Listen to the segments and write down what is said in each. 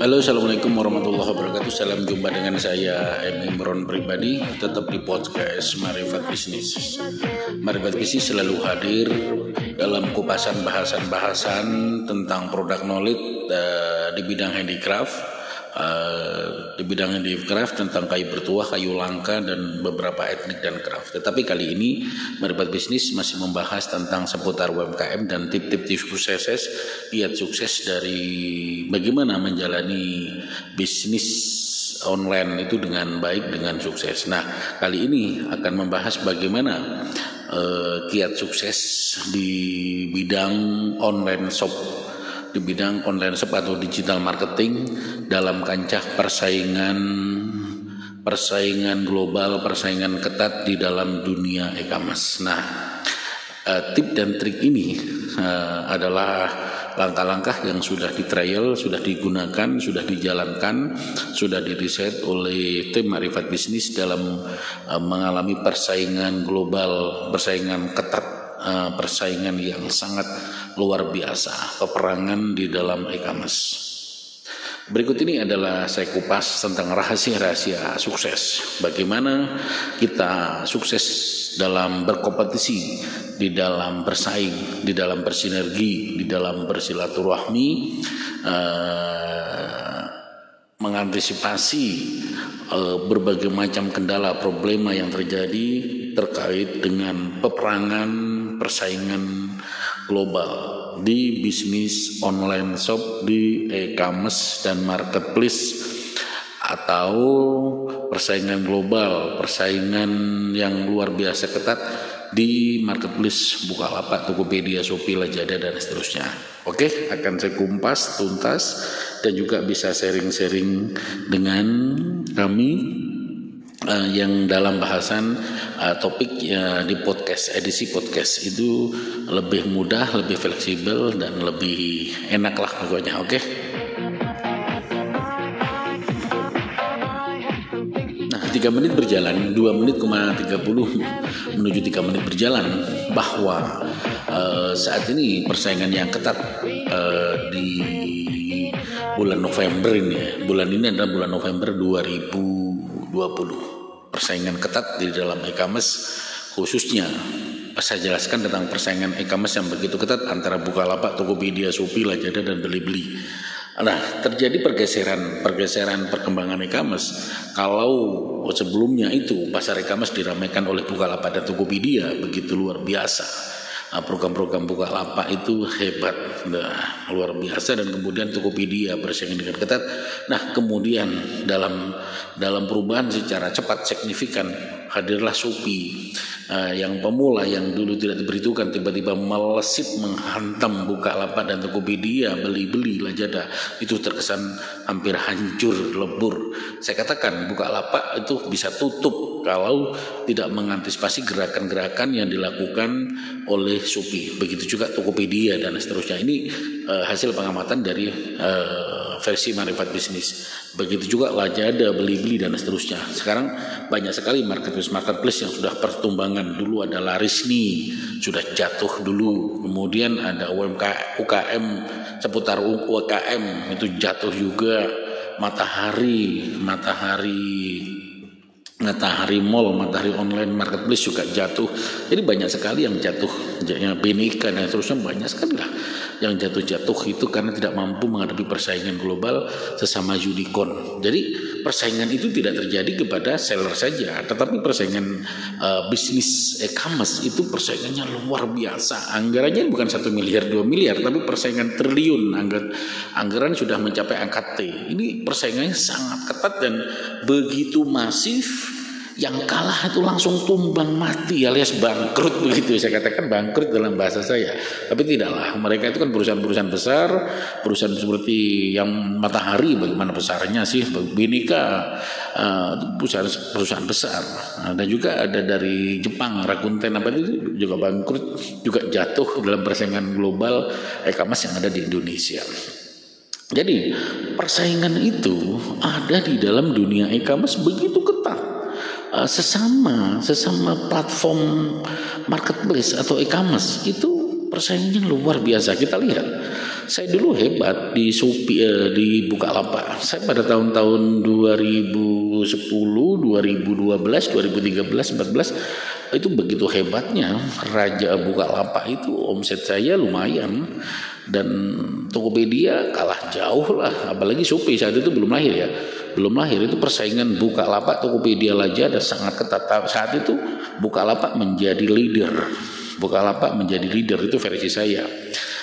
Halo Assalamualaikum warahmatullahi wabarakatuh. Salam jumpa dengan saya M. Imron pribadi. Tetap di podcast Marifat Bisnis. Marifat Bisnis selalu hadir Dalam kupasan bahasan-bahasan Tentang produk knowledge uh, Di bidang handicraft Uh, di bidang handicraft tentang kayu bertuah, kayu langka dan beberapa etnik dan craft. Tetapi kali ini Marifat Bisnis masih membahas tentang seputar UMKM dan tip-tip sukses, lihat sukses dari bagaimana menjalani bisnis online itu dengan baik dengan sukses. Nah, kali ini akan membahas bagaimana uh, kiat sukses di bidang online shop di bidang online shop atau digital marketing dalam kancah persaingan persaingan global, persaingan ketat di dalam dunia e-commerce. Nah, uh, tip dan trik ini uh, adalah langkah-langkah yang sudah di trial, sudah digunakan, sudah dijalankan, sudah diriset oleh tim Marifat Bisnis dalam uh, mengalami persaingan global, persaingan ketat persaingan yang sangat luar biasa, peperangan di dalam e-commerce. Berikut ini adalah saya kupas tentang rahasia-rahasia sukses. Bagaimana kita sukses dalam berkompetisi, di dalam bersaing, di dalam bersinergi, di dalam bersilaturahmi, uh, mengantisipasi uh, berbagai macam kendala problema yang terjadi terkait dengan peperangan persaingan global di bisnis online shop di e-commerce dan marketplace atau persaingan global, persaingan yang luar biasa ketat di marketplace Bukalapak, Tokopedia, Shopee, Lazada dan seterusnya. Oke, akan saya kumpas tuntas dan juga bisa sharing-sharing dengan kami uh, yang dalam bahasan uh, topik uh, di podcast edisi podcast itu lebih mudah, lebih fleksibel dan lebih enak lah pokoknya. Oke. Okay? Nah, tiga menit berjalan, dua menit koma tiga puluh menuju tiga menit berjalan bahwa uh, saat ini persaingan yang ketat uh, di bulan November ini ya. Bulan ini adalah bulan November 2020 persaingan ketat di dalam e-commerce khususnya saya jelaskan tentang persaingan e-commerce yang begitu ketat antara Bukalapak, Tokopedia, Shopee, Lazada dan Beli-beli. Nah, terjadi pergeseran pergeseran perkembangan e-commerce. Kalau sebelumnya itu pasar e-commerce diramaikan oleh Bukalapak dan Tokopedia begitu luar biasa program-program buka lapak itu hebat, nah, luar biasa dan kemudian Tokopedia bersaing dengan ketat. Nah, kemudian dalam dalam perubahan secara cepat signifikan hadirlah Shopee uh, yang pemula yang dulu tidak diberitukan tiba-tiba melesit menghantam buka lapak dan Tokopedia beli-beli Lazada itu terkesan hampir hancur lebur. Saya katakan buka lapak itu bisa tutup kalau tidak mengantisipasi gerakan-gerakan yang dilakukan oleh Shopee. Begitu juga Tokopedia dan seterusnya. Ini uh, hasil pengamatan dari uh, versi marifat bisnis. Begitu juga Lazada, beli-beli dan seterusnya. Sekarang banyak sekali marketplace marketplace yang sudah pertumbangan. Dulu ada Larisni, sudah jatuh dulu. Kemudian ada UMK UKM seputar UKM itu jatuh juga. Matahari, Matahari Matahari Mall, Matahari Online Marketplace juga jatuh. Jadi banyak sekali yang jatuh, yang Benika dan seterusnya banyak sekali lah yang jatuh-jatuh itu karena tidak mampu menghadapi persaingan global sesama unicorn. Jadi persaingan itu tidak terjadi kepada seller saja, tetapi persaingan uh, bisnis e-commerce itu persaingannya luar biasa. Anggarannya bukan satu miliar dua miliar, tapi persaingan triliun. Anggar anggaran sudah mencapai angka T. Ini persaingannya sangat ketat dan begitu masif yang kalah itu langsung tumbang mati alias bangkrut begitu saya katakan bangkrut dalam bahasa saya. Tapi tidaklah mereka itu kan perusahaan-perusahaan besar perusahaan seperti yang matahari bagaimana besarnya sih? Binika uh, perusahaan perusahaan besar. Nah, dan juga ada dari Jepang Rakuten apa itu juga bangkrut juga jatuh dalam persaingan global e-commerce yang ada di Indonesia. Jadi persaingan itu ada di dalam dunia e-commerce begitu uh, sesama sesama platform marketplace atau e-commerce itu persaingannya luar biasa. Kita lihat Saya dulu hebat di Supi eh, di Bukalapak. Saya pada tahun-tahun 2010, 2012, 2013, 14 itu begitu hebatnya Raja Bukalapak itu omset saya lumayan. Dan Tokopedia kalah jauh lah apalagi Shopee saat itu belum lahir ya belum lahir itu persaingan Bukalapak Tokopedia Laja ada sangat ketat. Saat itu Bukalapak menjadi leader. Bukalapak menjadi leader itu versi saya.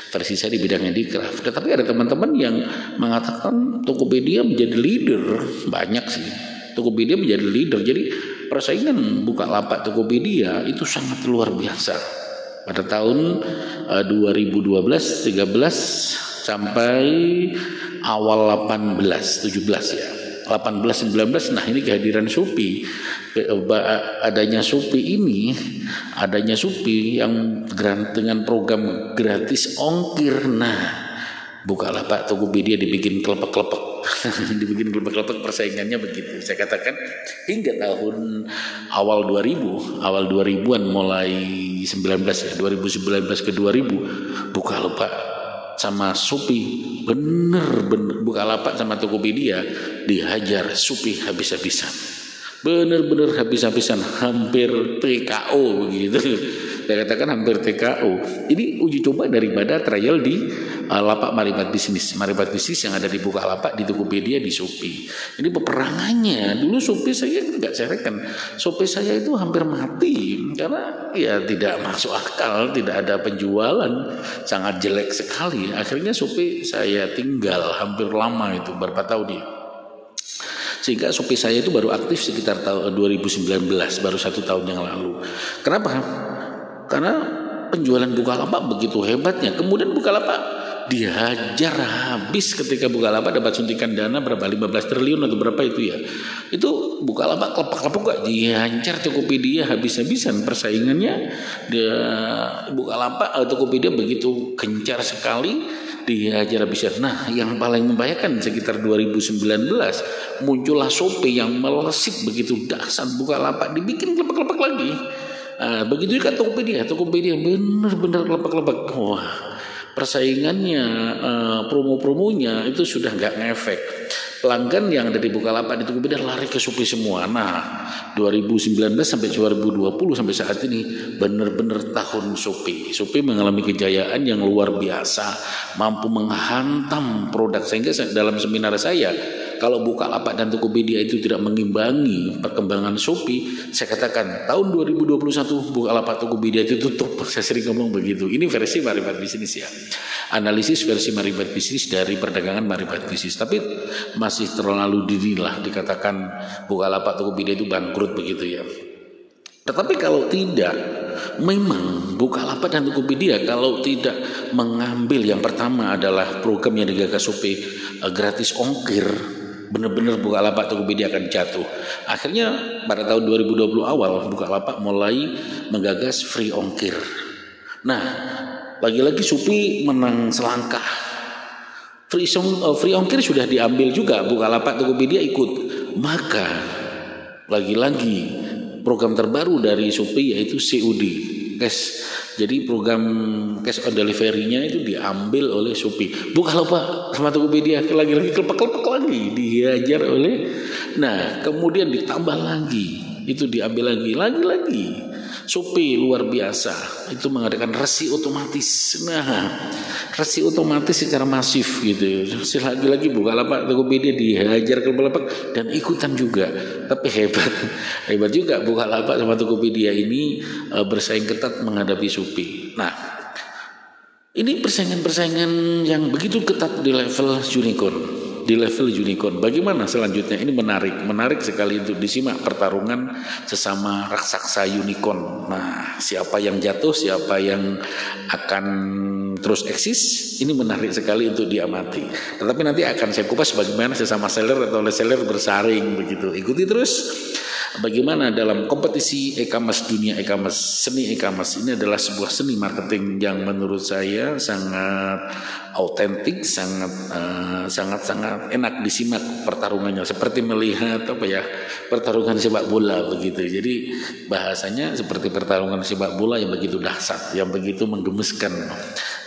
Versi saya di bidang handicraft. Tetapi ada teman-teman yang mengatakan Tokopedia menjadi leader. Banyak sih. Tokopedia menjadi leader. Jadi persaingan Bukalapak Tokopedia itu sangat luar biasa. Pada tahun uh, 2012 13 sampai awal 18 17 ya 18 19 nah ini kehadiran Supi. Adanya Supi ini adanya Supi yang dengan program gratis ongkir. Nah bukalah Pak Tokopedia dibikin kelepek-kelepek. Dibikin kelompok-kelompok persaingannya begitu. Saya katakan hingga tahun awal 2000, awal 2000-an mulai 19 ya, 2019 ke 2000 buka lupa sama Supi bener-bener buka lapak sama Tokopedia dihajar Supi habis-habisan. Bener-bener habis-habisan hampir TKO begitu saya katakan hampir TKO. Ini uji coba daripada trial di uh, lapak maribat bisnis. Maribat bisnis yang ada di buka lapak di Tokopedia, di Shopee. Ini peperangannya. Dulu Shopee saya nggak cerekan. Shopee saya itu hampir mati. Karena ya tidak masuk akal, tidak ada penjualan. Sangat jelek sekali. Akhirnya Shopee saya tinggal hampir lama itu, berapa tahun dia sehingga Shopee saya itu baru aktif sekitar tahun 2019 baru satu tahun yang lalu kenapa karena penjualan Bukalapak begitu hebatnya. Kemudian Bukalapak dihajar habis ketika Bukalapak dapat suntikan dana berapa? 15 triliun atau berapa itu ya. Itu Bukalapak kelepak-kelepak gak? Dihajar Tokopedia habis-habisan. Persaingannya dia Bukalapak atau Tokopedia begitu gencar sekali dihajar habis Nah, yang paling membahayakan sekitar 2019 muncullah Shopee yang melesit begitu. Dahsyat Bukalapak dibikin kelepak-kelepak lagi Nah, begitu juga Tokopedia, Tokopedia benar-benar lepak-lepak. Wah, persaingannya, uh, promo-promonya itu sudah nggak ngefek. Pelanggan yang ada di Bukalapak di Tokopedia lari ke Shopee semua. Nah, 2019 sampai 2020 sampai saat ini benar-benar tahun Shopee. Shopee mengalami kejayaan yang luar biasa, mampu menghantam produk sehingga dalam seminar saya kalau buka lapak dan Tokopedia itu tidak mengimbangi perkembangan Shopee, saya katakan tahun 2021 buka lapak Tokopedia itu tutup. Saya sering ngomong begitu. Ini versi maribat bisnis ya. Analisis versi maribat bisnis dari perdagangan maribat bisnis. Tapi masih terlalu dini lah dikatakan buka lapak Tokopedia itu bangkrut begitu ya. Tetapi kalau tidak, memang Bukalapak dan Tokopedia kalau tidak mengambil yang pertama adalah program yang digagas Shopee eh, gratis ongkir benar-benar Bukalapak Tokopedia akan jatuh. Akhirnya pada tahun 2020 awal Bukalapak mulai menggagas free ongkir. Nah, lagi-lagi Supi menang selangkah. Free, song, uh, free ongkir sudah diambil juga Bukalapak Tokopedia ikut. Maka lagi-lagi program terbaru dari Supi yaitu COD cash jadi program cash on delivery-nya itu diambil oleh Shopee. Bukan lupa sama Tokopedia lagi-lagi kelepak-kelepak lagi dihajar oleh. Nah, kemudian ditambah lagi itu diambil lagi lagi-lagi Shopee luar biasa itu mengadakan resi otomatis. Nah, resi otomatis secara masif gitu. Lagi-lagi buka lapak Tokopedia dihajar ke lapak dan ikutan juga. Tapi hebat, hebat juga buka lapak sama Tokopedia ini e, bersaing ketat menghadapi Shopee. Nah, ini persaingan-persaingan yang begitu ketat di level unicorn di level unicorn. Bagaimana selanjutnya? Ini menarik, menarik sekali untuk disimak pertarungan sesama raksasa unicorn. Nah, siapa yang jatuh, siapa yang akan terus eksis, ini menarik sekali untuk diamati. Tetapi nanti akan saya kupas bagaimana sesama seller atau seller bersaring begitu. Ikuti terus bagaimana dalam kompetisi e-commerce dunia e-commerce seni e-commerce ini adalah sebuah seni marketing yang menurut saya sangat autentik sangat uh, sangat sangat enak disimak pertarungannya seperti melihat apa ya pertarungan sepak bola begitu jadi bahasanya seperti pertarungan sepak bola yang begitu dahsyat yang begitu menggemaskan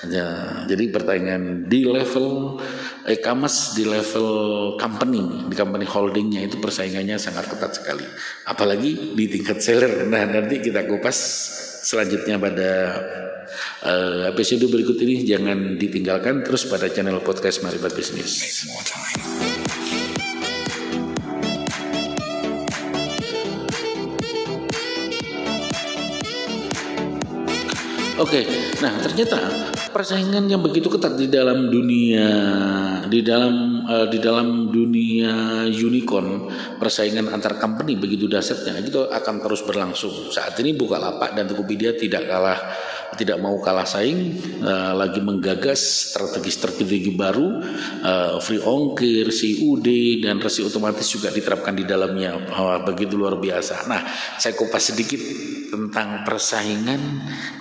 Ya, jadi pertanyaan di level e-commerce di level company, di company holdingnya itu persaingannya sangat ketat sekali. Apalagi di tingkat seller. Nah, nanti kita kupas selanjutnya pada uh, episode berikut ini jangan ditinggalkan terus pada channel podcast Maribat Bisnis. Oke, nah ternyata persaingan yang begitu ketat di dalam dunia di dalam uh, di dalam dunia unicorn persaingan antar company begitu dasarnya itu akan terus berlangsung. Saat ini Bukalapak dan Tokopedia tidak kalah tidak mau kalah saing uh, lagi menggagas strategi-strategi baru uh, free ongkir, CUD dan resi otomatis juga diterapkan di dalamnya oh, begitu luar biasa. Nah, saya kupas sedikit tentang persaingan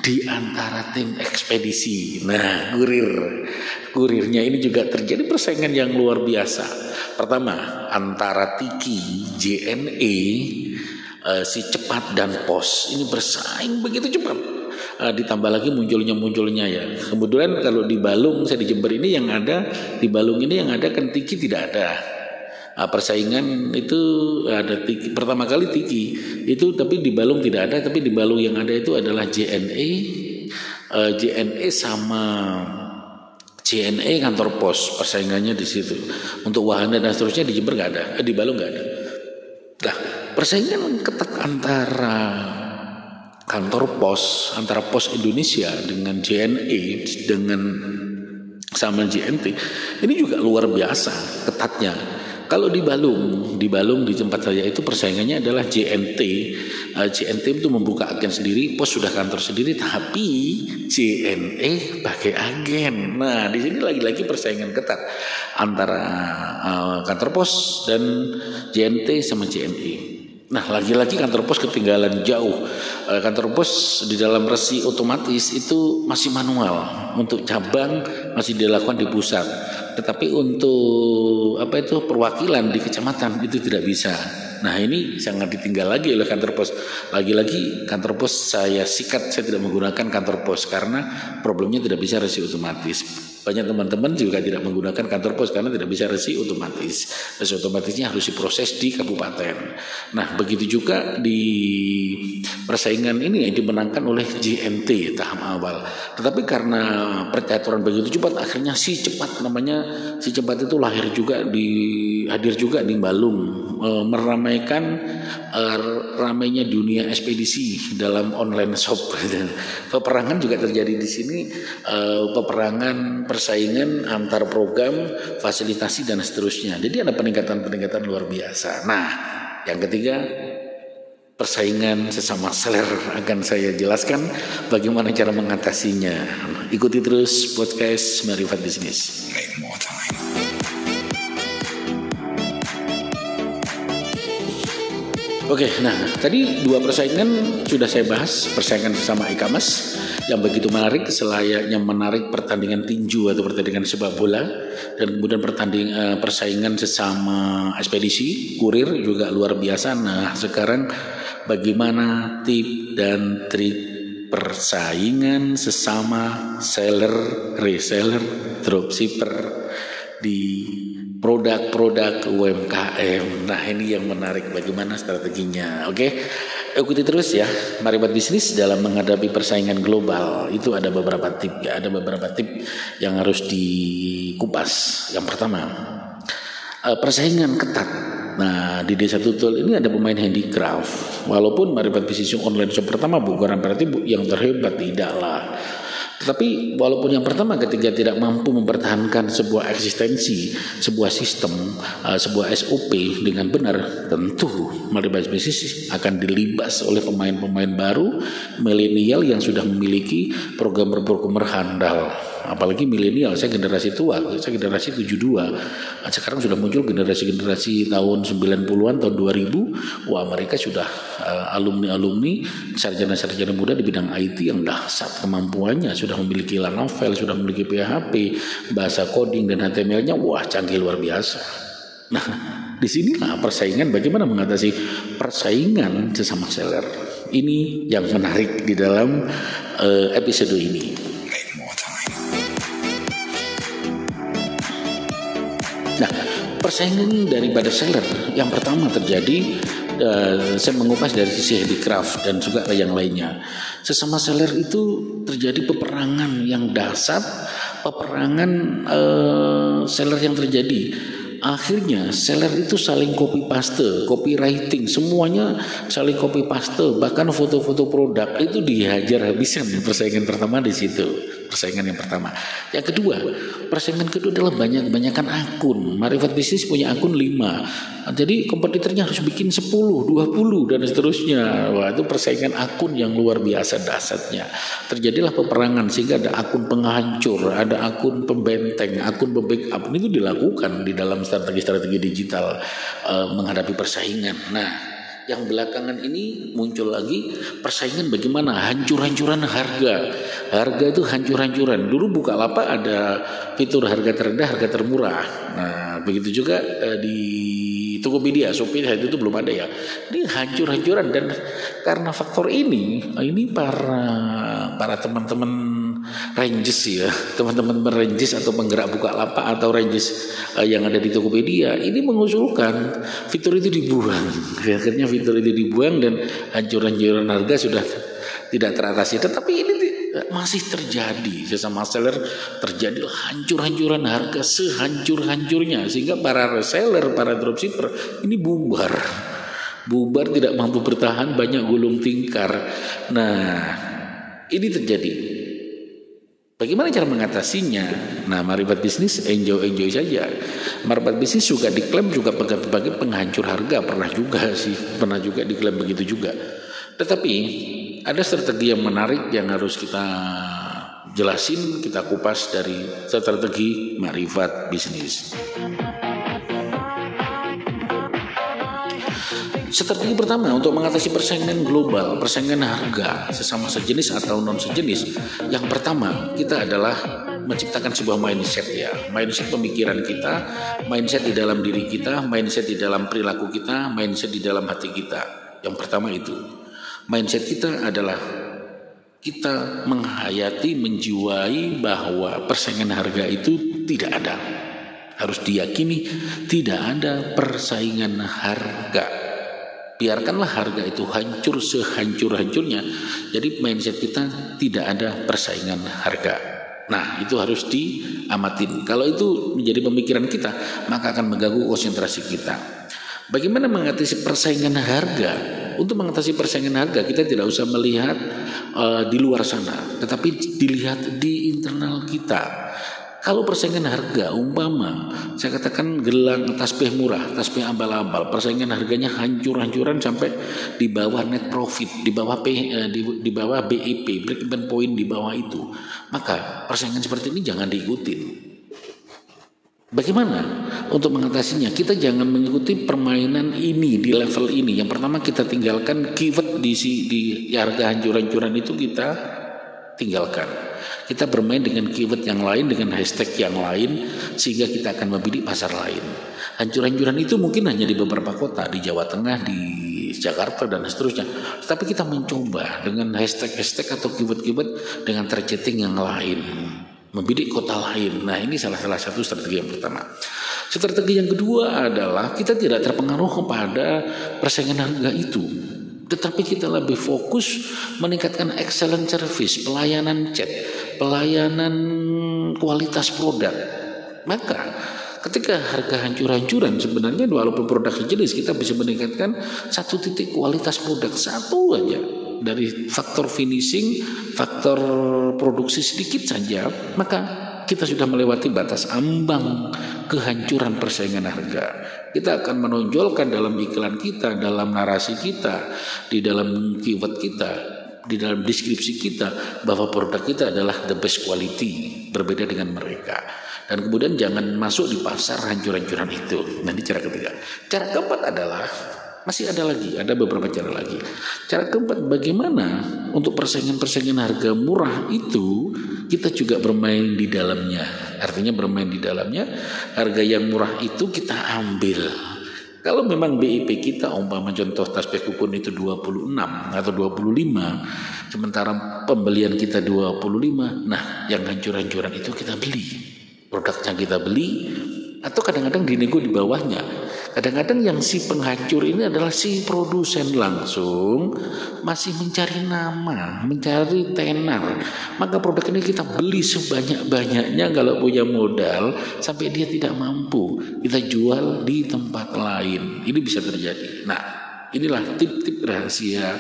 di antara tim ekspedisi. Nah, kurir. Kurirnya ini juga terjadi persaingan yang luar biasa. Pertama, antara Tiki, JNE, uh, si cepat dan pos ini bersaing begitu cepat uh, ditambah lagi munculnya munculnya ya. Kemudian kalau di Balung saya di Jember ini yang ada di Balung ini yang ada kan Tiki tidak ada. Uh, persaingan itu ada tiki, pertama kali Tiki. Itu tapi di Balung tidak ada tapi di Balung yang ada itu adalah JNE uh, JNE sama JNE kantor pos persaingannya di situ. Untuk wahana dan seterusnya di Jember nggak ada. Eh, di Balung nggak ada. Nah persaingan ketat antara kantor pos antara pos Indonesia dengan JNE dengan sama JNT ini juga luar biasa ketatnya kalau di Balung, di Balung di tempat saya itu persaingannya adalah JNT. Eh, JNT itu membuka agen sendiri, pos sudah kantor sendiri, tapi JNE pakai agen. Nah, di sini lagi-lagi persaingan ketat antara uh, kantor pos dan JNT sama JNE. Nah, lagi-lagi kantor pos ketinggalan jauh. Eh, kantor pos di dalam resi otomatis itu masih manual. Untuk cabang masih dilakukan di pusat. Tetapi untuk apa itu perwakilan di kecamatan itu tidak bisa. Nah ini sangat ditinggal lagi oleh kantor pos. Lagi-lagi kantor pos saya sikat, saya tidak menggunakan kantor pos karena problemnya tidak bisa resi otomatis. Banyak teman-teman juga tidak menggunakan kantor pos karena tidak bisa resi otomatis. Resi otomatisnya harus diproses di kabupaten. Nah, begitu juga di persaingan ini yang dimenangkan oleh JNT tahap awal. Tetapi karena percaturan begitu cepat, akhirnya si cepat namanya si cepat itu lahir juga di hadir juga di Balung e, meramaikan e, ramainya dunia ekspedisi dalam online shop. Peperangan juga terjadi di sini. E, peperangan persaingan antar program, fasilitasi dan seterusnya. Jadi ada peningkatan-peningkatan luar biasa. Nah, yang ketiga persaingan sesama seller akan saya jelaskan bagaimana cara mengatasinya. Ikuti terus podcast Marifat Bisnis. Oke, nah tadi dua persaingan sudah saya bahas, persaingan sesama e-commerce yang begitu menarik, selayaknya menarik pertandingan tinju atau pertandingan sepak bola dan kemudian pertanding uh, persaingan sesama ekspedisi, kurir juga luar biasa. Nah, sekarang bagaimana tip dan trik persaingan sesama seller, reseller, dropshipper di produk-produk UMKM. Nah ini yang menarik bagaimana strateginya. Oke, ikuti terus ya. Mari buat bisnis dalam menghadapi persaingan global. Itu ada beberapa tip ya, ada beberapa tip yang harus dikupas. Yang pertama, eh, persaingan ketat. Nah di desa tutul ini ada pemain handicraft. Walaupun Maribat bisnis online shop pertama bukan berarti yang terhebat tidaklah tetapi walaupun yang pertama ketika tidak mampu mempertahankan sebuah eksistensi, sebuah sistem, uh, sebuah SOP dengan benar, tentu Maribas Bisnis akan dilibas oleh pemain-pemain baru, milenial yang sudah memiliki program-program handal apalagi milenial saya generasi tua saya generasi 72 nah, sekarang sudah muncul generasi-generasi tahun 90-an tahun 2000 wah mereka sudah uh, alumni-alumni sarjana-sarjana muda di bidang IT yang dahsyat kemampuannya. Sudah memiliki novel sudah memiliki PHP bahasa coding dan HTML-nya. Wah canggih luar biasa. Nah di sinilah persaingan bagaimana mengatasi persaingan sesama seller. Ini yang menarik di dalam uh, episode ini persaingan daripada seller yang pertama terjadi uh, saya mengupas dari sisi handicraft dan juga yang lainnya. Sesama seller itu terjadi peperangan yang dasar, peperangan uh, seller yang terjadi akhirnya seller itu saling copy paste, copywriting, semuanya saling copy paste, bahkan foto-foto produk itu dihajar habisan persaingan pertama di situ. Persaingan yang pertama. Yang kedua, persaingan kedua adalah banyak-banyakan akun. Marifat bisnis punya akun 5. Jadi kompetitornya harus bikin 10, 20 dan seterusnya. Wah, itu persaingan akun yang luar biasa dasarnya. Terjadilah peperangan sehingga ada akun penghancur, ada akun pembenteng, akun pembackup. Itu dilakukan di dalam strategi-strategi digital uh, menghadapi persaingan. Nah, yang belakangan ini muncul lagi persaingan bagaimana hancur-hancuran harga. Harga itu hancur-hancuran. Dulu buka lapak ada fitur harga terendah, harga termurah. Nah, begitu juga uh, di Tokopedia, Shopee itu tuh belum ada ya. Ini hancur-hancuran dan karena faktor ini, ini para para teman-teman ranges ya. Teman-teman ranges atau penggerak buka lapak atau ranges uh, yang ada di Tokopedia ini mengusulkan fitur itu dibuang. Akhirnya fitur itu dibuang dan hancur-hancuran harga sudah tidak teratasi. Tetapi ini masih terjadi. Sesama seller terjadi hancur-hancuran harga sehancur-hancurnya sehingga para reseller para dropshipper ini bubar. Bubar tidak mampu bertahan banyak gulung tingkar. Nah ini terjadi Bagaimana cara mengatasinya? Nah, marifat bisnis enjoy-enjoy saja. Marifat bisnis juga diklaim juga sebagai penghancur harga, pernah juga sih, pernah juga diklaim begitu juga. Tetapi ada strategi yang menarik yang harus kita jelasin, kita kupas dari strategi marifat bisnis. Strategi pertama untuk mengatasi persaingan global, persaingan harga sesama sejenis atau non sejenis. Yang pertama kita adalah menciptakan sebuah mindset ya, mindset pemikiran kita, mindset di dalam diri kita, mindset di dalam perilaku kita, mindset di dalam hati kita. Yang pertama itu, mindset kita adalah kita menghayati, menjiwai bahwa persaingan harga itu tidak ada. Harus diyakini tidak ada persaingan harga biarkanlah harga itu hancur sehancur-hancurnya. Jadi mindset kita tidak ada persaingan harga. Nah, itu harus diamatin. Kalau itu menjadi pemikiran kita, maka akan mengganggu konsentrasi kita. Bagaimana mengatasi persaingan harga? Untuk mengatasi persaingan harga, kita tidak usah melihat uh, di luar sana, tetapi dilihat di internal kita. Kalau persaingan harga umpama saya katakan gelang tasbih murah, tasbih abal-abal, persaingan harganya hancur-hancuran sampai di bawah net profit, di bawah P, eh, di, di bawah BIP, break even point di bawah itu. Maka persaingan seperti ini jangan diikutin. Bagaimana untuk mengatasinya? Kita jangan mengikuti permainan ini di level ini. Yang pertama kita tinggalkan keyword di di harga hancur-hancuran itu kita tinggalkan. Kita bermain dengan keyword yang lain, dengan hashtag yang lain, sehingga kita akan membidik pasar lain. Hancur-hancuran itu mungkin hanya di beberapa kota, di Jawa Tengah, di Jakarta, dan seterusnya. Tapi kita mencoba dengan hashtag-hashtag atau keyword-keyword dengan targeting yang lain. Membidik kota lain. Nah ini salah, salah satu strategi yang pertama. Strategi yang kedua adalah kita tidak terpengaruh kepada persaingan harga itu tetapi kita lebih fokus meningkatkan excellent service, pelayanan chat, pelayanan kualitas produk. Maka ketika harga hancur-hancuran sebenarnya walaupun produk sejenis kita bisa meningkatkan satu titik kualitas produk satu aja dari faktor finishing, faktor produksi sedikit saja, maka kita sudah melewati batas ambang kehancuran persaingan harga. Kita akan menonjolkan dalam iklan kita, dalam narasi kita, di dalam keyword kita, di dalam deskripsi kita bahwa produk kita adalah the best quality, berbeda dengan mereka. Dan kemudian jangan masuk di pasar hancur-hancuran itu. Nanti cara ketiga. Cara keempat adalah masih ada lagi, ada beberapa cara lagi. Cara keempat, bagaimana untuk persaingan-persaingan harga murah itu kita juga bermain di dalamnya. Artinya bermain di dalamnya, harga yang murah itu kita ambil. Kalau memang BIP kita umpama contoh tasbih kupon itu 26 atau 25, sementara pembelian kita 25, nah yang hancur-hancuran itu kita beli. Produknya kita beli, atau kadang-kadang dinego di bawahnya. Kadang-kadang yang si penghancur ini adalah si produsen langsung masih mencari nama, mencari tenar. Maka produk ini kita beli sebanyak-banyaknya kalau punya modal sampai dia tidak mampu. Kita jual di tempat lain. Ini bisa terjadi. Nah, Inilah tip-tip rahasia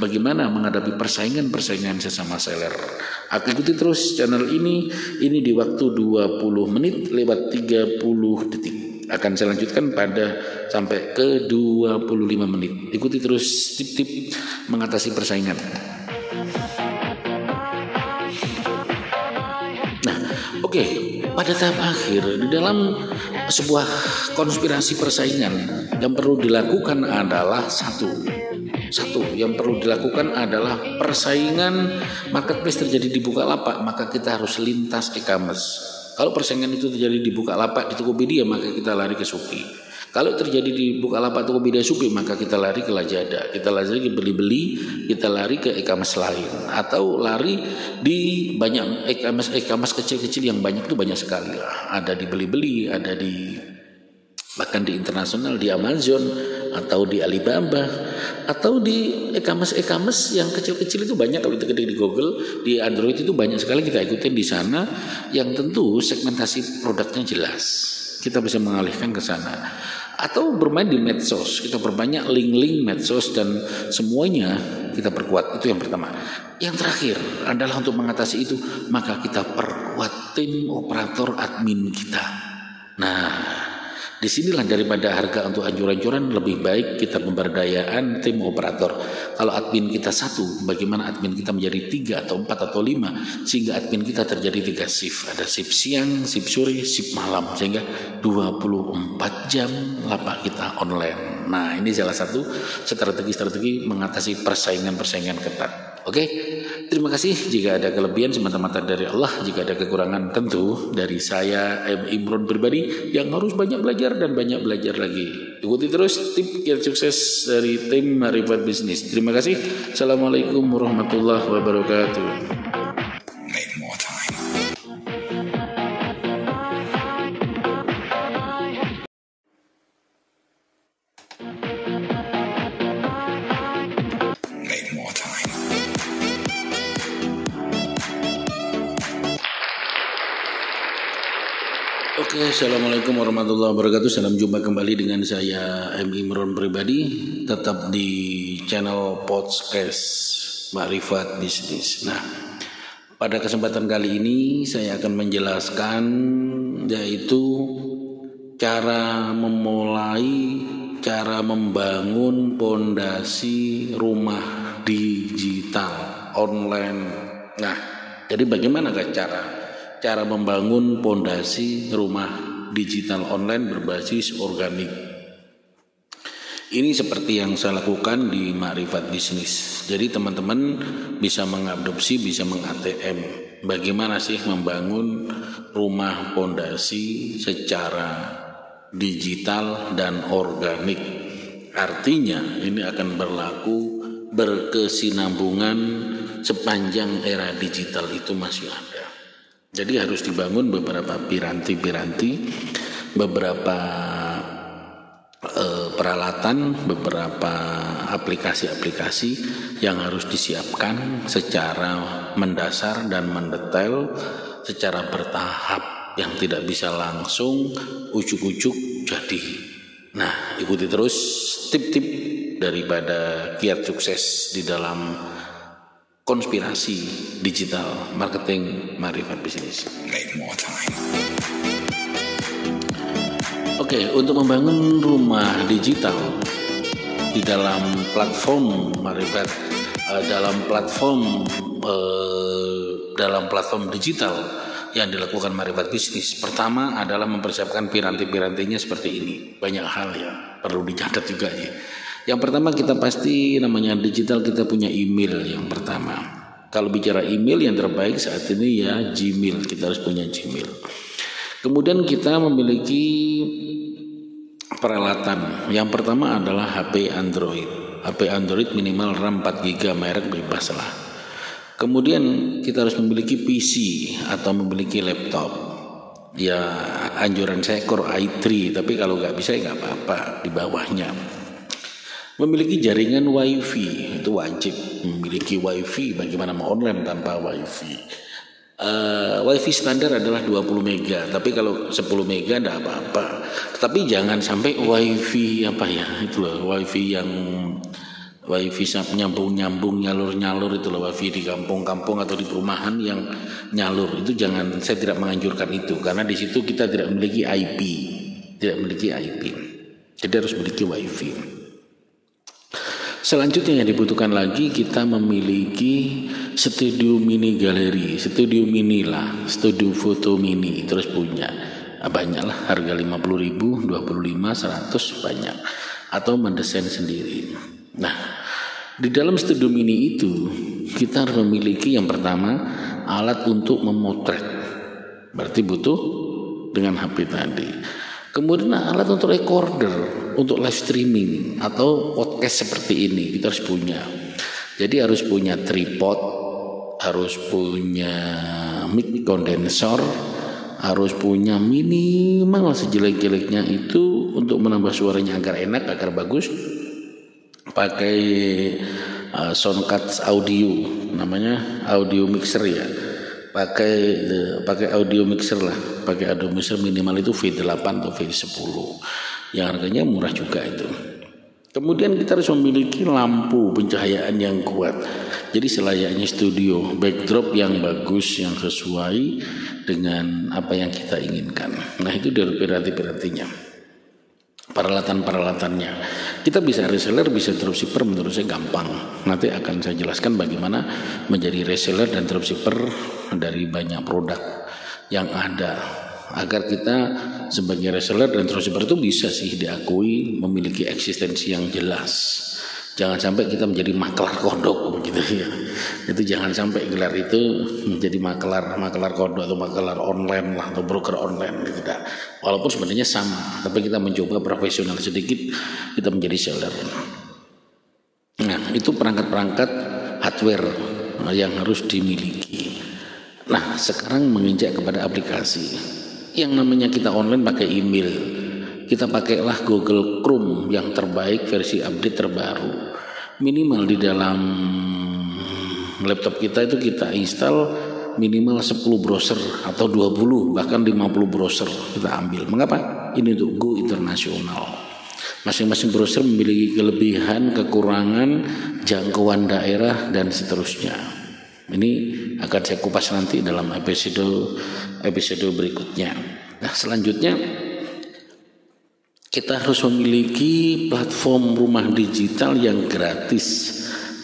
bagaimana menghadapi persaingan-persaingan sesama seller. Aku ikuti terus channel ini, ini di waktu 20 menit lewat 30 detik. Akan saya lanjutkan pada sampai ke 25 menit. Ikuti terus tip-tip mengatasi persaingan. Nah, oke, okay. pada tahap akhir di dalam sebuah konspirasi persaingan yang perlu dilakukan adalah satu satu yang perlu dilakukan adalah persaingan marketplace terjadi di Bukalapak maka kita harus lintas e-commerce kalau persaingan itu terjadi di Bukalapak di Tokopedia maka kita lari ke Shopee kalau terjadi di Bukalapak Tokopedia Shopee maka kita lari ke Lazada, kita lari ke beli-beli, kita lari ke e-commerce lain. Atau lari di banyak e-commerce e-commerce kecil-kecil yang banyak itu banyak sekali lah. Ada di beli-beli, ada di bahkan di internasional di Amazon atau di Alibaba. Atau di e-commerce e-commerce yang kecil-kecil itu banyak. Kalau kita di Google di Android itu banyak sekali kita ikutin di sana. Yang tentu segmentasi produknya jelas. Kita bisa mengalihkan ke sana. Atau bermain di medsos. Kita perbanyak link-link medsos dan semuanya kita perkuat. Itu yang pertama. Yang terakhir adalah untuk mengatasi itu maka kita perkuat tim operator admin kita. Nah Di sinilah daripada harga untuk anjuran-anjuran lebih baik kita pemberdayaan tim operator. Kalau admin kita satu, bagaimana admin kita menjadi tiga atau empat atau lima sehingga admin kita terjadi tiga shift. Ada shift siang, shift sore, shift malam sehingga 24 jam lapak kita online. Nah ini salah satu strategi-strategi mengatasi persaingan-persaingan ketat. Oke, terima kasih. Jika ada kelebihan semata-mata dari Allah, jika ada kekurangan tentu dari saya. Imron pribadi yang harus banyak belajar dan banyak belajar lagi. Ikuti terus tip yang sukses dari tim Marifat Bisnis. Terima kasih. Assalamualaikum warahmatullahi wabarakatuh. Assalamualaikum warahmatullahi wabarakatuh. Salam jumpa kembali dengan saya M. Imron pribadi, tetap di channel podcast Marifat Bisnis. Nah, pada kesempatan kali ini saya akan menjelaskan yaitu cara memulai, cara membangun pondasi rumah digital online. Nah, jadi bagaimana cara cara membangun pondasi rumah digital online berbasis organik. Ini seperti yang saya lakukan di Makrifat Bisnis. Jadi teman-teman bisa mengadopsi, bisa meng-ATM. Bagaimana sih membangun rumah pondasi secara digital dan organik. Artinya ini akan berlaku berkesinambungan sepanjang era digital itu masih ada. Jadi harus dibangun beberapa piranti-piranti, beberapa eh, peralatan, beberapa aplikasi-aplikasi yang harus disiapkan secara mendasar dan mendetail, secara bertahap yang tidak bisa langsung ujuk-ujuk jadi. Nah, ikuti terus tip-tip daripada kiat sukses di dalam konspirasi digital marketing marifat bisnis. Oke, okay, untuk membangun rumah digital di dalam platform marifat uh, dalam platform uh, dalam platform digital yang dilakukan marifat bisnis pertama adalah mempersiapkan piranti-pirantinya seperti ini. Banyak hal ya perlu dicatat juga ya yang pertama kita pasti namanya digital kita punya email yang pertama. Kalau bicara email yang terbaik saat ini ya Gmail, kita harus punya Gmail. Kemudian kita memiliki peralatan. Yang pertama adalah HP Android. HP Android minimal RAM 4 GB merek bebas lah. Kemudian kita harus memiliki PC atau memiliki laptop. ya anjuran saya Core i3 tapi kalau nggak bisa ya nggak apa-apa di bawahnya memiliki jaringan wifi. Itu wajib. Memiliki wifi. Bagaimana mau online tanpa wifi? Uh, wifi standar adalah 20 mega. Tapi kalau 10 mega tidak apa-apa. Tapi jangan sampai wifi apa ya itu loh wifi yang wifi nyambung-nyambung nyalur-nyalur itu loh wifi di kampung-kampung atau di perumahan yang nyalur. Itu jangan saya tidak menganjurkan itu. Karena di situ kita tidak memiliki IP tidak memiliki IP jadi harus memiliki wifi selanjutnya yang dibutuhkan lagi kita memiliki studio mini galeri studio mini lah studio foto mini terus punya ah, banyak lah harga 50 ribu 25 100 banyak atau mendesain sendiri Nah, di dalam studio mini itu kita harus memiliki yang pertama alat untuk memotret. Berarti butuh dengan HP tadi. Kemudian alat untuk recorder, untuk live streaming atau podcast seperti ini kita harus punya. Jadi harus punya tripod, harus punya mic condenser, harus punya minimal sejelek-jeleknya itu untuk menambah suaranya agar enak, agar bagus pakai uh, soundcard audio namanya audio mixer ya pakai pakai audio mixer lah. Pakai audio mixer minimal itu V8 atau V10 yang harganya murah juga itu. Kemudian kita harus memiliki lampu pencahayaan yang kuat. Jadi selayaknya studio backdrop yang bagus yang sesuai dengan apa yang kita inginkan. Nah itu dari berarti-berartinya peralatan-peralatannya. Kita bisa reseller, bisa dropshipper menurut saya gampang. Nanti akan saya jelaskan bagaimana menjadi reseller dan dropshipper dari banyak produk yang ada agar kita sebagai reseller dan dropshipper itu bisa sih diakui memiliki eksistensi yang jelas. Jangan sampai kita menjadi maklar kodok begitu ya. Itu jangan sampai gelar itu menjadi maklar maklar kodok atau maklar online lah atau broker online gitu tidak. Walaupun sebenarnya sama, tapi kita mencoba profesional sedikit kita menjadi seller. Nah, itu perangkat-perangkat hardware yang harus dimiliki. Nah, sekarang menginjak kepada aplikasi. Yang namanya kita online pakai email, kita pakailah Google Chrome yang terbaik versi update terbaru. Minimal di dalam laptop kita itu kita install minimal 10 browser atau 20 bahkan 50 browser kita ambil. Mengapa? Ini untuk go internasional. Masing-masing browser memiliki kelebihan kekurangan jangkauan daerah dan seterusnya. Ini akan saya kupas nanti dalam episode episode berikutnya. Nah selanjutnya kita harus memiliki platform rumah digital yang gratis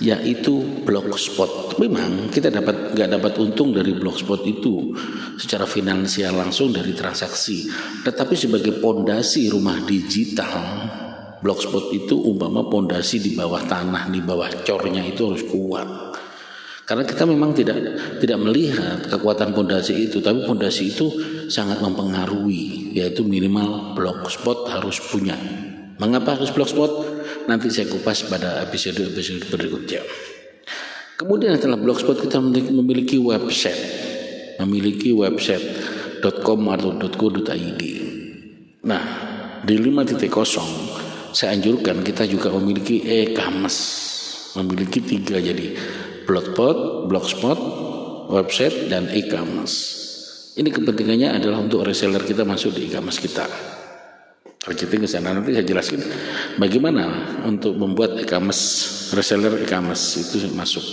yaitu blogspot. Memang kita dapat nggak dapat untung dari blogspot itu secara finansial langsung dari transaksi, tetapi sebagai pondasi rumah digital, blogspot itu umpama pondasi di bawah tanah, di bawah cornya itu harus kuat. Karena kita memang tidak tidak melihat kekuatan pondasi itu, tapi pondasi itu sangat mempengaruhi, yaitu minimal blogspot harus punya. Mengapa harus blogspot? Nanti saya kupas pada episode-episode berikutnya. Kemudian setelah blogspot kita memiliki website, memiliki website .com atau .co.id. Nah, di 5.0 saya anjurkan kita juga memiliki e-commerce memiliki tiga jadi blogspot, blogspot, website dan e-commerce. Ini kepentingannya adalah untuk reseller kita masuk di e-commerce kita. Targeting ke sana nanti saya jelaskan bagaimana untuk membuat e-commerce reseller e-commerce itu masuk.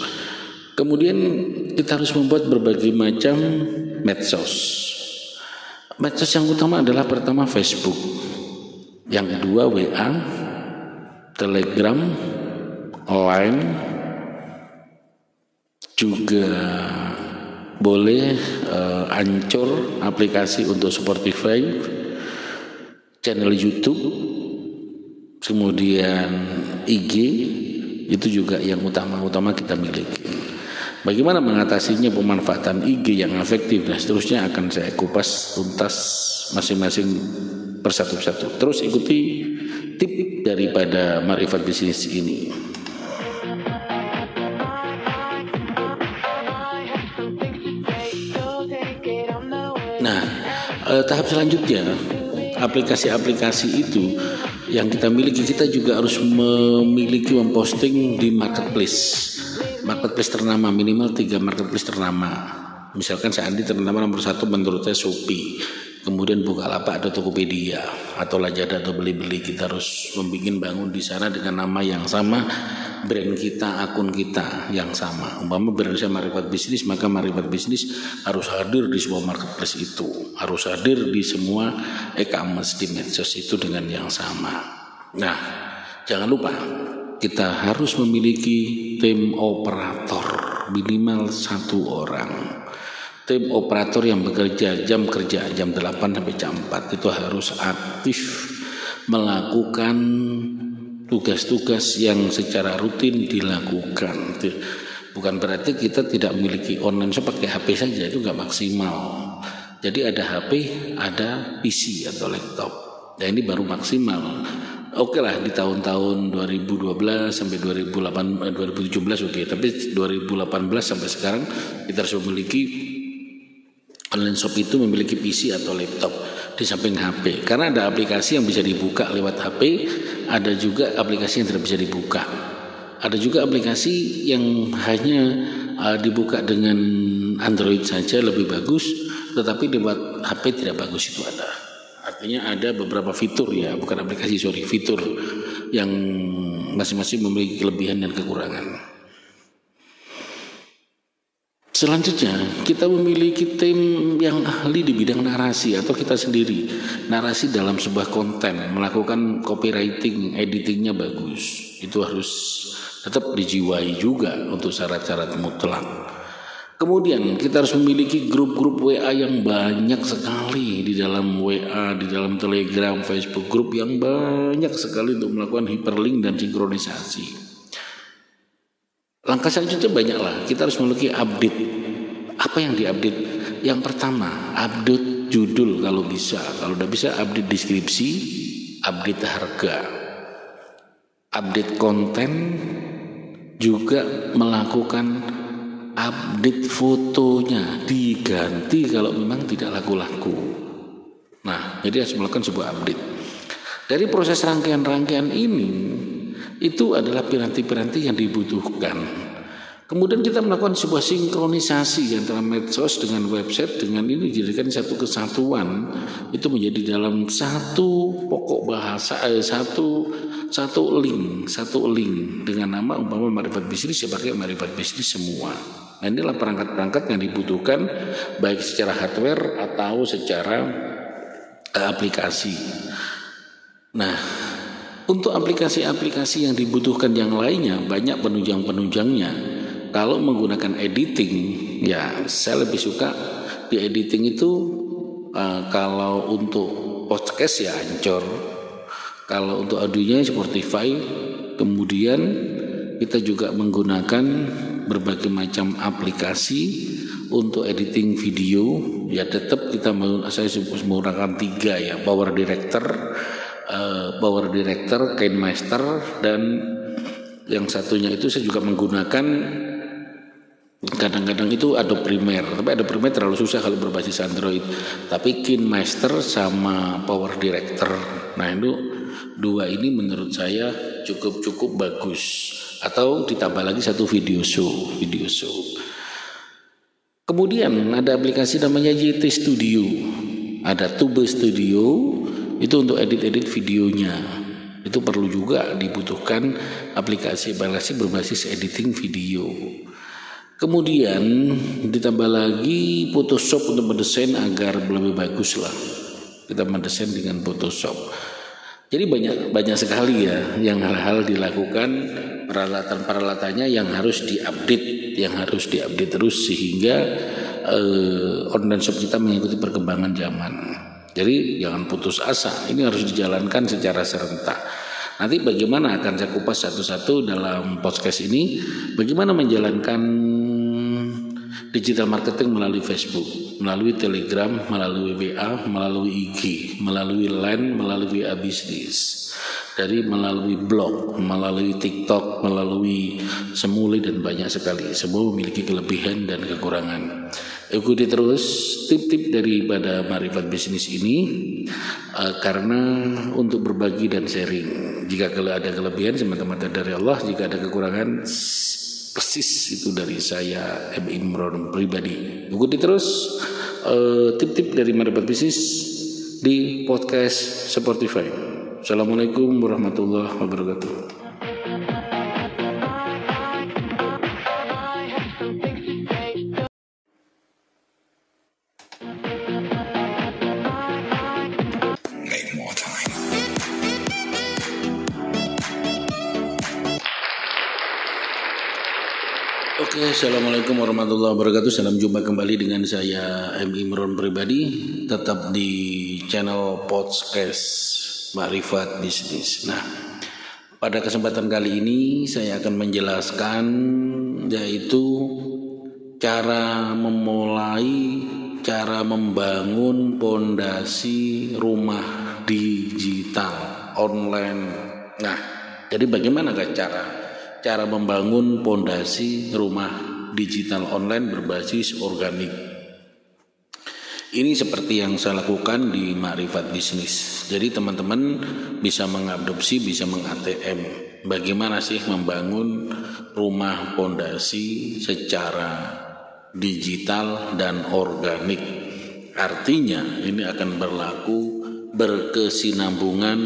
Kemudian kita harus membuat berbagai macam medsos. Medsos yang utama adalah pertama Facebook, yang kedua WA, Telegram, Line, juga boleh uh, ancur aplikasi untuk Spotify, channel YouTube, kemudian IG itu juga yang utama-utama kita miliki. Bagaimana mengatasinya pemanfaatan IG yang efektif dan seterusnya akan saya kupas tuntas masing-masing persatu-persatu. Terus ikuti tip daripada Marifat Bisnis ini. Eh, tahap selanjutnya aplikasi-aplikasi itu yang kita miliki kita juga harus memiliki memposting di marketplace. Marketplace ternama minimal tiga marketplace ternama. Misalkan saya Andi ternama nomor satu menurut saya Shopee kemudian Bukalapak atau Tokopedia atau Lazada atau beli-beli kita harus membuat bangun di sana dengan nama yang sama brand kita akun kita yang sama. Umpama brand saya Marifat Bisnis maka Marifat Bisnis harus hadir di semua marketplace itu. Harus hadir di semua e-commerce di medsos itu dengan yang sama. Nah jangan lupa kita harus memiliki tim operator minimal satu orang tim operator yang bekerja jam kerja jam 8 sampai jam 4 itu harus aktif melakukan tugas-tugas yang secara rutin dilakukan. Bukan berarti kita tidak memiliki online shop pakai HP saja itu nggak maksimal. Jadi ada HP, ada PC atau laptop. Nah ini baru maksimal. Oke lah di tahun-tahun 2012 sampai 2008 2017 oke, okay. tapi 2018 sampai sekarang kita harus memiliki online shop itu memiliki PC atau laptop di samping HP karena ada aplikasi yang bisa dibuka lewat HP ada juga aplikasi yang tidak bisa dibuka. Ada juga aplikasi yang hanya uh, dibuka dengan Android saja lebih bagus tetapi lewat HP tidak bagus itu ada. Artinya ada beberapa fitur ya bukan aplikasi sorry fitur yang masing-masing memiliki kelebihan dan kekurangan Selanjutnya, kita memiliki tim yang ahli di bidang narasi atau kita sendiri. Narasi dalam sebuah konten, melakukan copywriting, editingnya bagus. Itu harus tetap dijiwai juga untuk syarat-syarat mutlak. Kemudian kita harus memiliki grup-grup WA yang banyak sekali di dalam WA, di dalam Telegram, Facebook grup yang banyak sekali untuk melakukan hyperlink dan sinkronisasi. Langkah selanjutnya banyaklah. Kita harus memiliki update. Apa yang diupdate? Yang pertama, update judul kalau bisa. Kalau udah bisa update deskripsi, update harga, update konten, juga melakukan update fotonya diganti kalau memang tidak laku-laku. Nah, jadi harus melakukan sebuah update. Dari proses rangkaian-rangkaian ini itu adalah piranti-piranti yang dibutuhkan. Kemudian kita melakukan sebuah sinkronisasi antara medsos dengan website dengan ini dijadikan satu kesatuan itu menjadi dalam satu pokok bahasa eh, satu satu link satu link dengan nama umpama marifat bisnis ya pakai marifat bisnis semua. Nah inilah perangkat-perangkat yang dibutuhkan baik secara hardware atau secara eh, aplikasi. Nah untuk aplikasi-aplikasi yang dibutuhkan yang lainnya banyak penunjang-penunjangnya. Kalau menggunakan editing, ya saya lebih suka di editing itu uh, kalau untuk podcast ya Anchor. Kalau untuk audionya Spotify, kemudian kita juga menggunakan berbagai macam aplikasi untuk editing video ya tetap kita saya menggunakan tiga ya Power Director uh, power director, kain master dan yang satunya itu saya juga menggunakan kadang-kadang itu ada primer tapi ada primer terlalu susah kalau berbasis Android. Tapi Master sama Power Director. Nah itu dua ini menurut saya cukup cukup bagus. Atau ditambah lagi satu video show video show. Kemudian ada aplikasi namanya YT Studio. Ada Tube Studio itu untuk edit-edit videonya. Itu perlu juga dibutuhkan aplikasi-aplikasi berbasis editing video. Kemudian ditambah lagi Photoshop untuk mendesain agar lebih bagus lah kita mendesain dengan Photoshop. Jadi banyak banyak sekali ya yang hal-hal dilakukan peralatan-peralatannya yang harus diupdate yang harus diupdate terus sehingga eh, online shop kita mengikuti perkembangan zaman jadi jangan putus asa, ini harus dijalankan secara serentak. Nanti bagaimana akan saya kupas satu-satu dalam podcast ini, bagaimana menjalankan digital marketing melalui Facebook, melalui Telegram, melalui WA, melalui IG, melalui Line, melalui WA dari melalui blog, melalui TikTok, melalui semuli dan banyak sekali. Semua memiliki kelebihan dan kekurangan. Ikuti terus tip-tip daripada Marifat Bisnis ini uh, karena untuk berbagi dan sharing. Jika ada kelebihan semata-mata dari Allah, jika ada kekurangan persis itu dari saya M Imron pribadi. Ikuti terus uh, tip-tip dari Marifat Bisnis di podcast Spotify. Assalamualaikum warahmatullahi wabarakatuh. Assalamualaikum warahmatullahi wabarakatuh. Salam jumpa kembali dengan saya M. Imron pribadi, tetap di channel podcast Marifat Bisnis. Nah, pada kesempatan kali ini saya akan menjelaskan yaitu cara memulai, cara membangun pondasi rumah digital online. Nah, jadi bagaimana cara cara membangun pondasi rumah digital online berbasis organik. Ini seperti yang saya lakukan di Makrifat Bisnis. Jadi teman-teman bisa mengadopsi, bisa meng-ATM. Bagaimana sih membangun rumah pondasi secara digital dan organik. Artinya ini akan berlaku berkesinambungan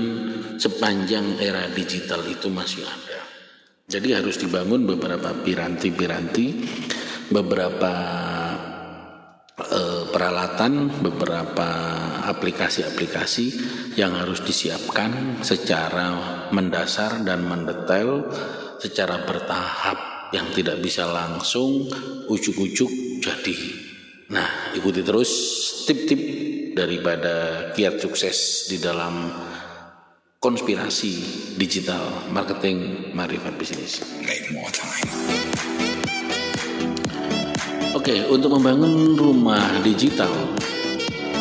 sepanjang era digital itu masih ada. Jadi harus dibangun beberapa piranti-piranti, beberapa e, peralatan, beberapa aplikasi-aplikasi yang harus disiapkan secara mendasar dan mendetail, secara bertahap yang tidak bisa langsung ujuk-ujuk jadi. Nah, ikuti terus tip-tip daripada kiat sukses di dalam konspirasi digital marketing marifat bisnis. Oke, untuk membangun rumah digital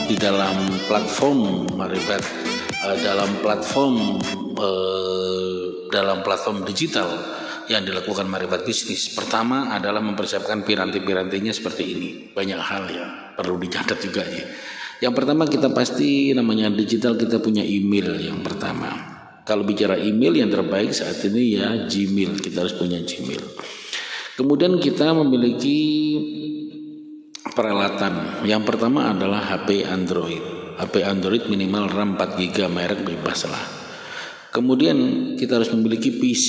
di dalam platform marifat uh, dalam platform uh, dalam platform digital yang dilakukan marifat bisnis pertama adalah mempersiapkan piranti-pirantinya seperti ini. Banyak hal ya perlu dicatat juga ya yang pertama kita pasti namanya digital kita punya email yang pertama. Kalau bicara email yang terbaik saat ini ya Gmail, kita harus punya Gmail. Kemudian kita memiliki peralatan. Yang pertama adalah HP Android. HP Android minimal RAM 4 GB merek bebas lah. Kemudian kita harus memiliki PC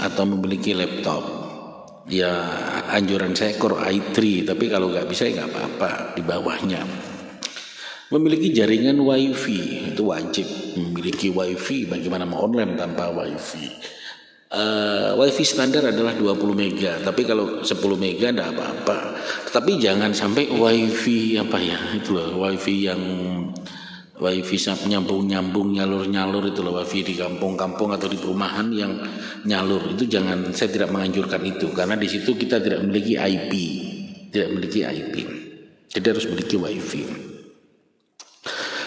atau memiliki laptop. Ya anjuran saya Core i3, tapi kalau nggak bisa ya nggak apa-apa di bawahnya. Memiliki jaringan wifi itu wajib memiliki wifi bagaimana mau online tanpa wifi. Uh, wifi standar adalah 20 mega, tapi kalau 10 mega tidak apa-apa. Tapi jangan sampai wifi apa ya itu loh wifi yang wifi nyambung nyambung nyalur nyalur itu loh wifi di kampung-kampung atau di perumahan yang nyalur itu jangan saya tidak menganjurkan itu karena di situ kita tidak memiliki IP tidak memiliki IP jadi harus memiliki wifi.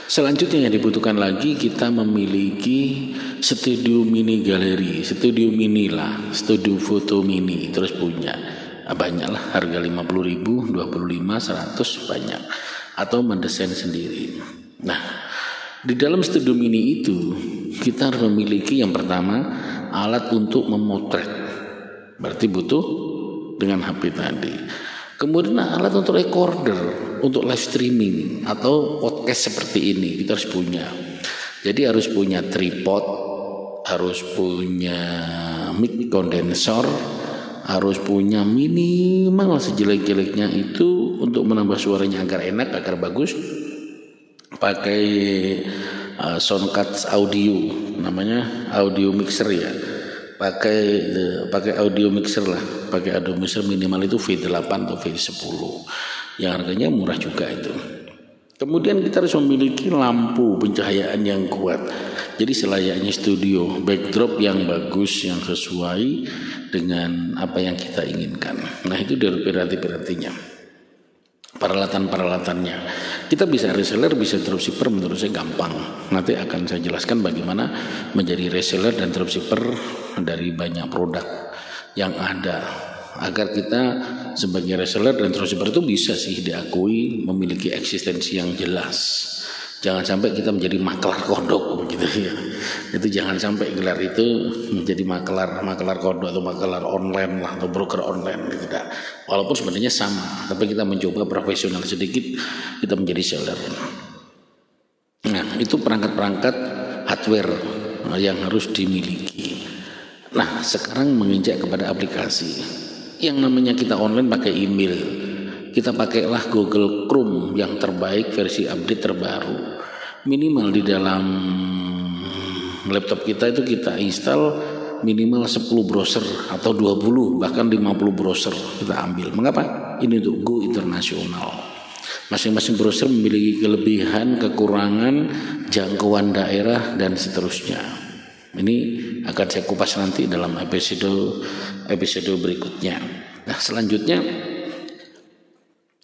Selanjutnya yang dibutuhkan lagi kita memiliki studio mini galeri, studio mini lah, studio foto mini terus punya ah, banyak lah harga 50 ribu, 25, 100 banyak atau mendesain sendiri. Nah di dalam studio mini itu kita harus memiliki yang pertama alat untuk memotret, berarti butuh dengan HP tadi. Kemudian alat untuk recorder, untuk live streaming atau podcast seperti ini kita harus punya. Jadi harus punya tripod, harus punya mic condenser, harus punya minimal sejelek-jeleknya itu untuk menambah suaranya agar enak, agar bagus. Pakai uh, soundcard audio, namanya audio mixer ya pakai pakai audio mixer lah pakai mixer minimal itu V8 atau V10 yang harganya murah juga itu. Kemudian kita harus memiliki lampu pencahayaan yang kuat. Jadi selayaknya studio backdrop yang bagus yang sesuai dengan apa yang kita inginkan. Nah itu dari piranti-pirantinya peralatan-peralatannya. Kita bisa reseller, bisa dropshipper menurut saya gampang. Nanti akan saya jelaskan bagaimana menjadi reseller dan dropshipper dari banyak produk yang ada. agar kita sebagai reseller dan dropshipper itu bisa sih diakui memiliki eksistensi yang jelas. Jangan sampai kita menjadi maklar kodok gitu ya. Itu jangan sampai gelar itu menjadi maklar maklar kodok atau maklar online lah atau broker online gitu. Walaupun sebenarnya sama, tapi kita mencoba profesional sedikit kita menjadi seller. Nah, itu perangkat-perangkat hardware yang harus dimiliki. Nah, sekarang menginjak kepada aplikasi. Yang namanya kita online pakai email. Kita pakailah Google Chrome yang terbaik versi update terbaru. Minimal di dalam laptop kita itu kita install minimal 10 browser atau 20 bahkan 50 browser kita ambil. Mengapa? Ini untuk go internasional. Masing-masing browser memiliki kelebihan kekurangan jangkauan daerah dan seterusnya ini akan saya kupas nanti dalam episode episode berikutnya. Nah, selanjutnya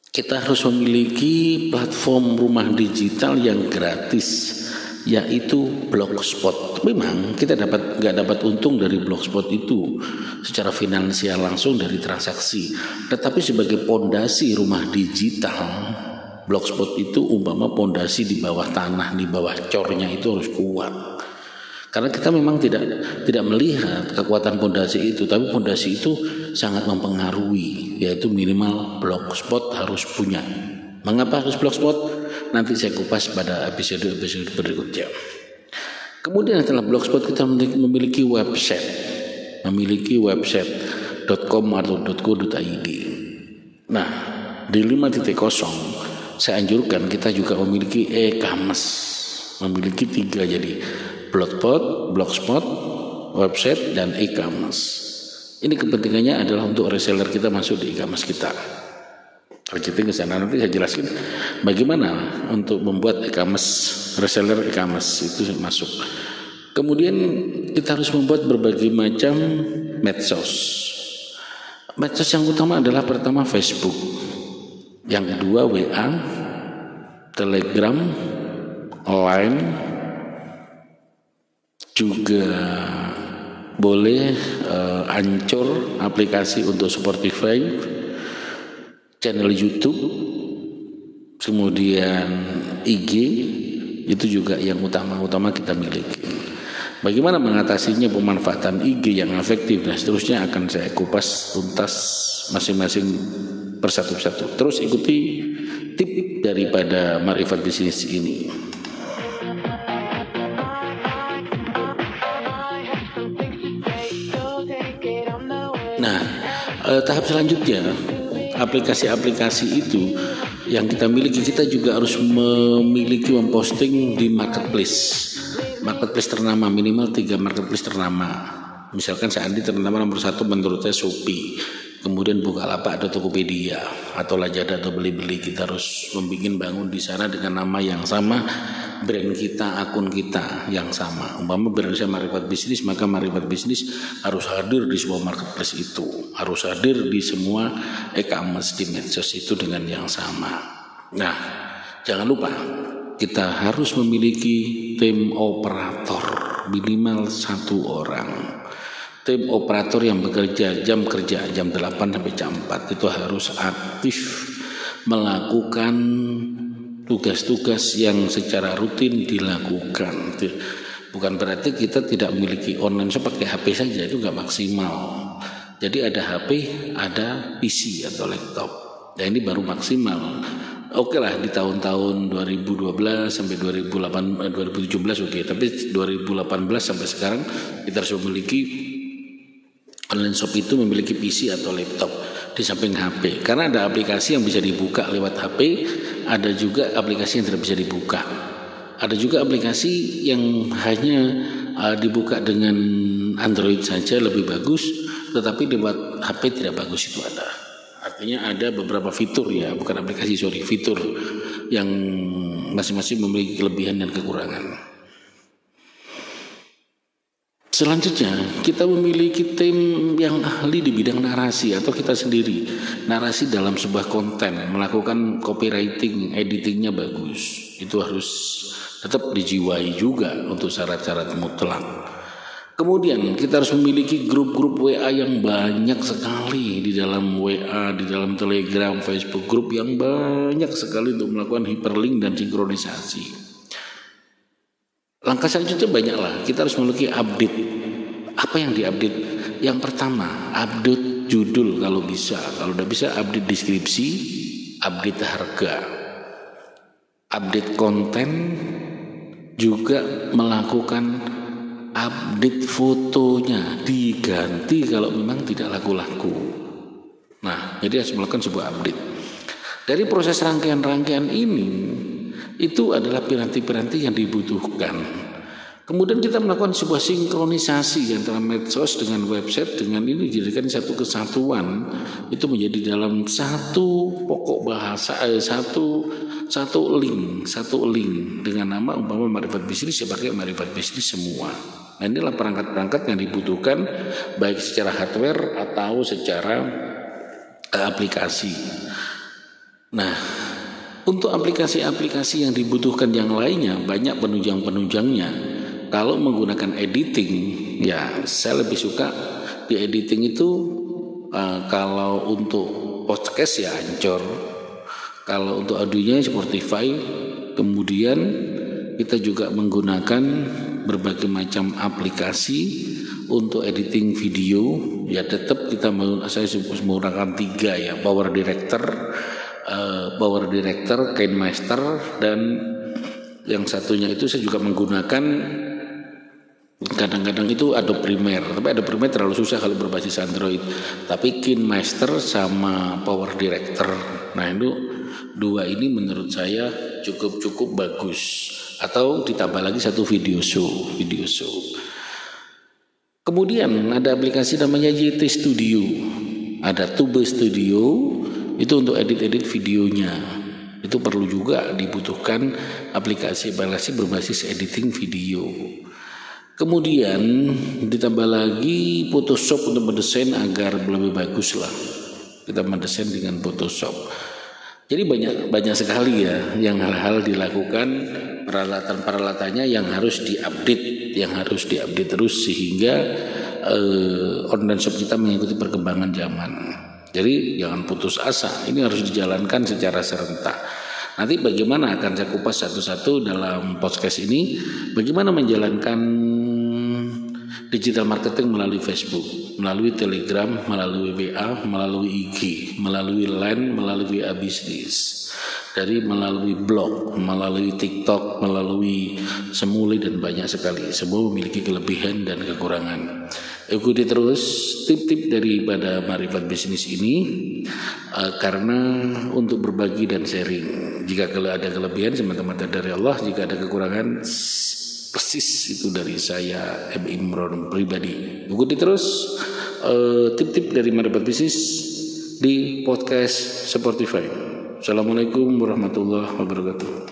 kita harus memiliki platform rumah digital yang gratis yaitu blogspot. Memang kita dapat nggak dapat untung dari blogspot itu secara finansial langsung dari transaksi, tetapi sebagai pondasi rumah digital blogspot itu umpama pondasi di bawah tanah di bawah cornya itu harus kuat karena kita memang tidak tidak melihat kekuatan pondasi itu, tapi pondasi itu sangat mempengaruhi, yaitu minimal blogspot harus punya. Mengapa harus blogspot? Nanti saya kupas pada episode-episode berikutnya. Kemudian setelah blogspot kita memiliki website, memiliki website .com atau .co.id. Nah, di 5.0 saya anjurkan kita juga memiliki e-commerce, memiliki tiga jadi blogspot, blogspot, website dan e-commerce. Ini kepentingannya adalah untuk reseller kita masuk di e-commerce kita. Targeting ke sana nanti saya jelaskan bagaimana untuk membuat e-commerce reseller e-commerce itu masuk. Kemudian kita harus membuat berbagai macam medsos. Medsos yang utama adalah pertama Facebook, yang kedua WA, Telegram, Line, juga boleh uh, ancur aplikasi untuk Spotify, channel YouTube, kemudian IG itu juga yang utama-utama kita miliki. Bagaimana mengatasinya pemanfaatan IG yang efektif dan seterusnya akan saya kupas tuntas masing-masing persatu-persatu. Terus ikuti tip daripada Marifat Bisnis ini. Eh, tahap selanjutnya aplikasi-aplikasi itu yang kita miliki kita juga harus memiliki memposting di marketplace. Marketplace ternama minimal tiga marketplace ternama. Misalkan saya Andi ternama nomor satu menurut saya Shopee. Kemudian buka lapak atau Tokopedia atau Lazada atau beli-beli. Kita harus membuat bangun di sana dengan nama yang sama brand kita akun kita yang sama. Umpama brand saya Marifat Bisnis maka Marifat Bisnis harus hadir di semua marketplace itu. Harus hadir di semua e-commerce di medsos itu dengan yang sama. Nah jangan lupa kita harus memiliki tim operator minimal satu orang. Tim operator yang bekerja jam kerja jam 8 sampai jam 4 itu harus aktif melakukan tugas-tugas yang secara rutin dilakukan. Bukan berarti kita tidak memiliki online shop pakai HP saja itu nggak maksimal. Jadi ada HP, ada PC atau laptop. Dan ini baru maksimal. Oke lah di tahun-tahun 2012 sampai 2008 eh, 2017 oke, okay. tapi 2018 sampai sekarang kita harus memiliki Online shop itu memiliki PC atau laptop di samping HP. Karena ada aplikasi yang bisa dibuka lewat HP, ada juga aplikasi yang tidak bisa dibuka. Ada juga aplikasi yang hanya uh, dibuka dengan Android saja lebih bagus, tetapi lewat HP tidak bagus itu ada. Artinya ada beberapa fitur ya, bukan aplikasi sorry, fitur yang masing-masing memiliki kelebihan dan kekurangan. Selanjutnya, kita memiliki tim yang ahli di bidang narasi atau kita sendiri. Narasi dalam sebuah konten, melakukan copywriting, editingnya bagus. Itu harus tetap dijiwai juga untuk syarat-syarat mutlak. Kemudian kita harus memiliki grup-grup WA yang banyak sekali di dalam WA, di dalam Telegram, Facebook grup yang banyak sekali untuk melakukan hyperlink dan sinkronisasi. Langkah selanjutnya banyaklah. Kita harus memiliki update. Apa yang diupdate? Yang pertama, update judul kalau bisa. Kalau udah bisa update deskripsi, update harga, update konten, juga melakukan update fotonya diganti kalau memang tidak laku-laku. Nah, jadi harus melakukan sebuah update. Dari proses rangkaian-rangkaian ini, itu adalah piranti-piranti yang dibutuhkan. Kemudian kita melakukan sebuah sinkronisasi antara medsos dengan website dengan ini dijadikan satu kesatuan itu menjadi dalam satu pokok bahasa eh, satu satu link satu link dengan nama umpama marifat bisnis sebagai marifat bisnis semua. Nah inilah perangkat-perangkat yang dibutuhkan baik secara hardware atau secara uh, aplikasi. Nah untuk aplikasi-aplikasi yang dibutuhkan yang lainnya banyak penunjang-penunjangnya. Kalau menggunakan editing, ya saya lebih suka di editing itu uh, kalau untuk podcast ya Anchor, kalau untuk audionya Spotify, kemudian kita juga menggunakan berbagai macam aplikasi untuk editing video. Ya tetap kita saya menggunakan tiga ya Power Director, uh, Power Director, KineMaster dan yang satunya itu saya juga menggunakan kadang-kadang itu Adobe Premiere tapi Adobe Premiere terlalu susah kalau berbasis Android tapi KineMaster sama Power Director nah itu dua ini menurut saya cukup cukup bagus atau ditambah lagi satu video show, video show. Kemudian ada aplikasi namanya YT Studio. Ada Tube Studio itu untuk edit-edit videonya. Itu perlu juga dibutuhkan aplikasi-aplikasi berbasis editing video. Kemudian ditambah lagi Photoshop untuk mendesain agar lebih bagus lah. Kita mendesain dengan Photoshop. Jadi banyak banyak sekali ya yang hal-hal dilakukan peralatan-peralatannya yang harus diupdate, yang harus diupdate terus sehingga eh, online shop kita mengikuti perkembangan zaman. Jadi jangan putus asa, ini harus dijalankan secara serentak. Nanti bagaimana akan saya kupas satu-satu dalam podcast ini, bagaimana menjalankan digital marketing melalui Facebook, melalui Telegram, melalui WA, melalui IG, melalui Line, melalui WA Business, dari melalui blog, melalui TikTok, melalui semuli dan banyak sekali. Semua memiliki kelebihan dan kekurangan. Ikuti terus tip-tip daripada Marifat Bisnis ini uh, karena untuk berbagi dan sharing. Jika ada kelebihan semata-mata dari Allah, jika ada kekurangan persis itu dari saya M Imron pribadi. Ikuti terus uh, tip-tip dari Madapat Bisnis di podcast Spotify. Assalamualaikum warahmatullahi wabarakatuh.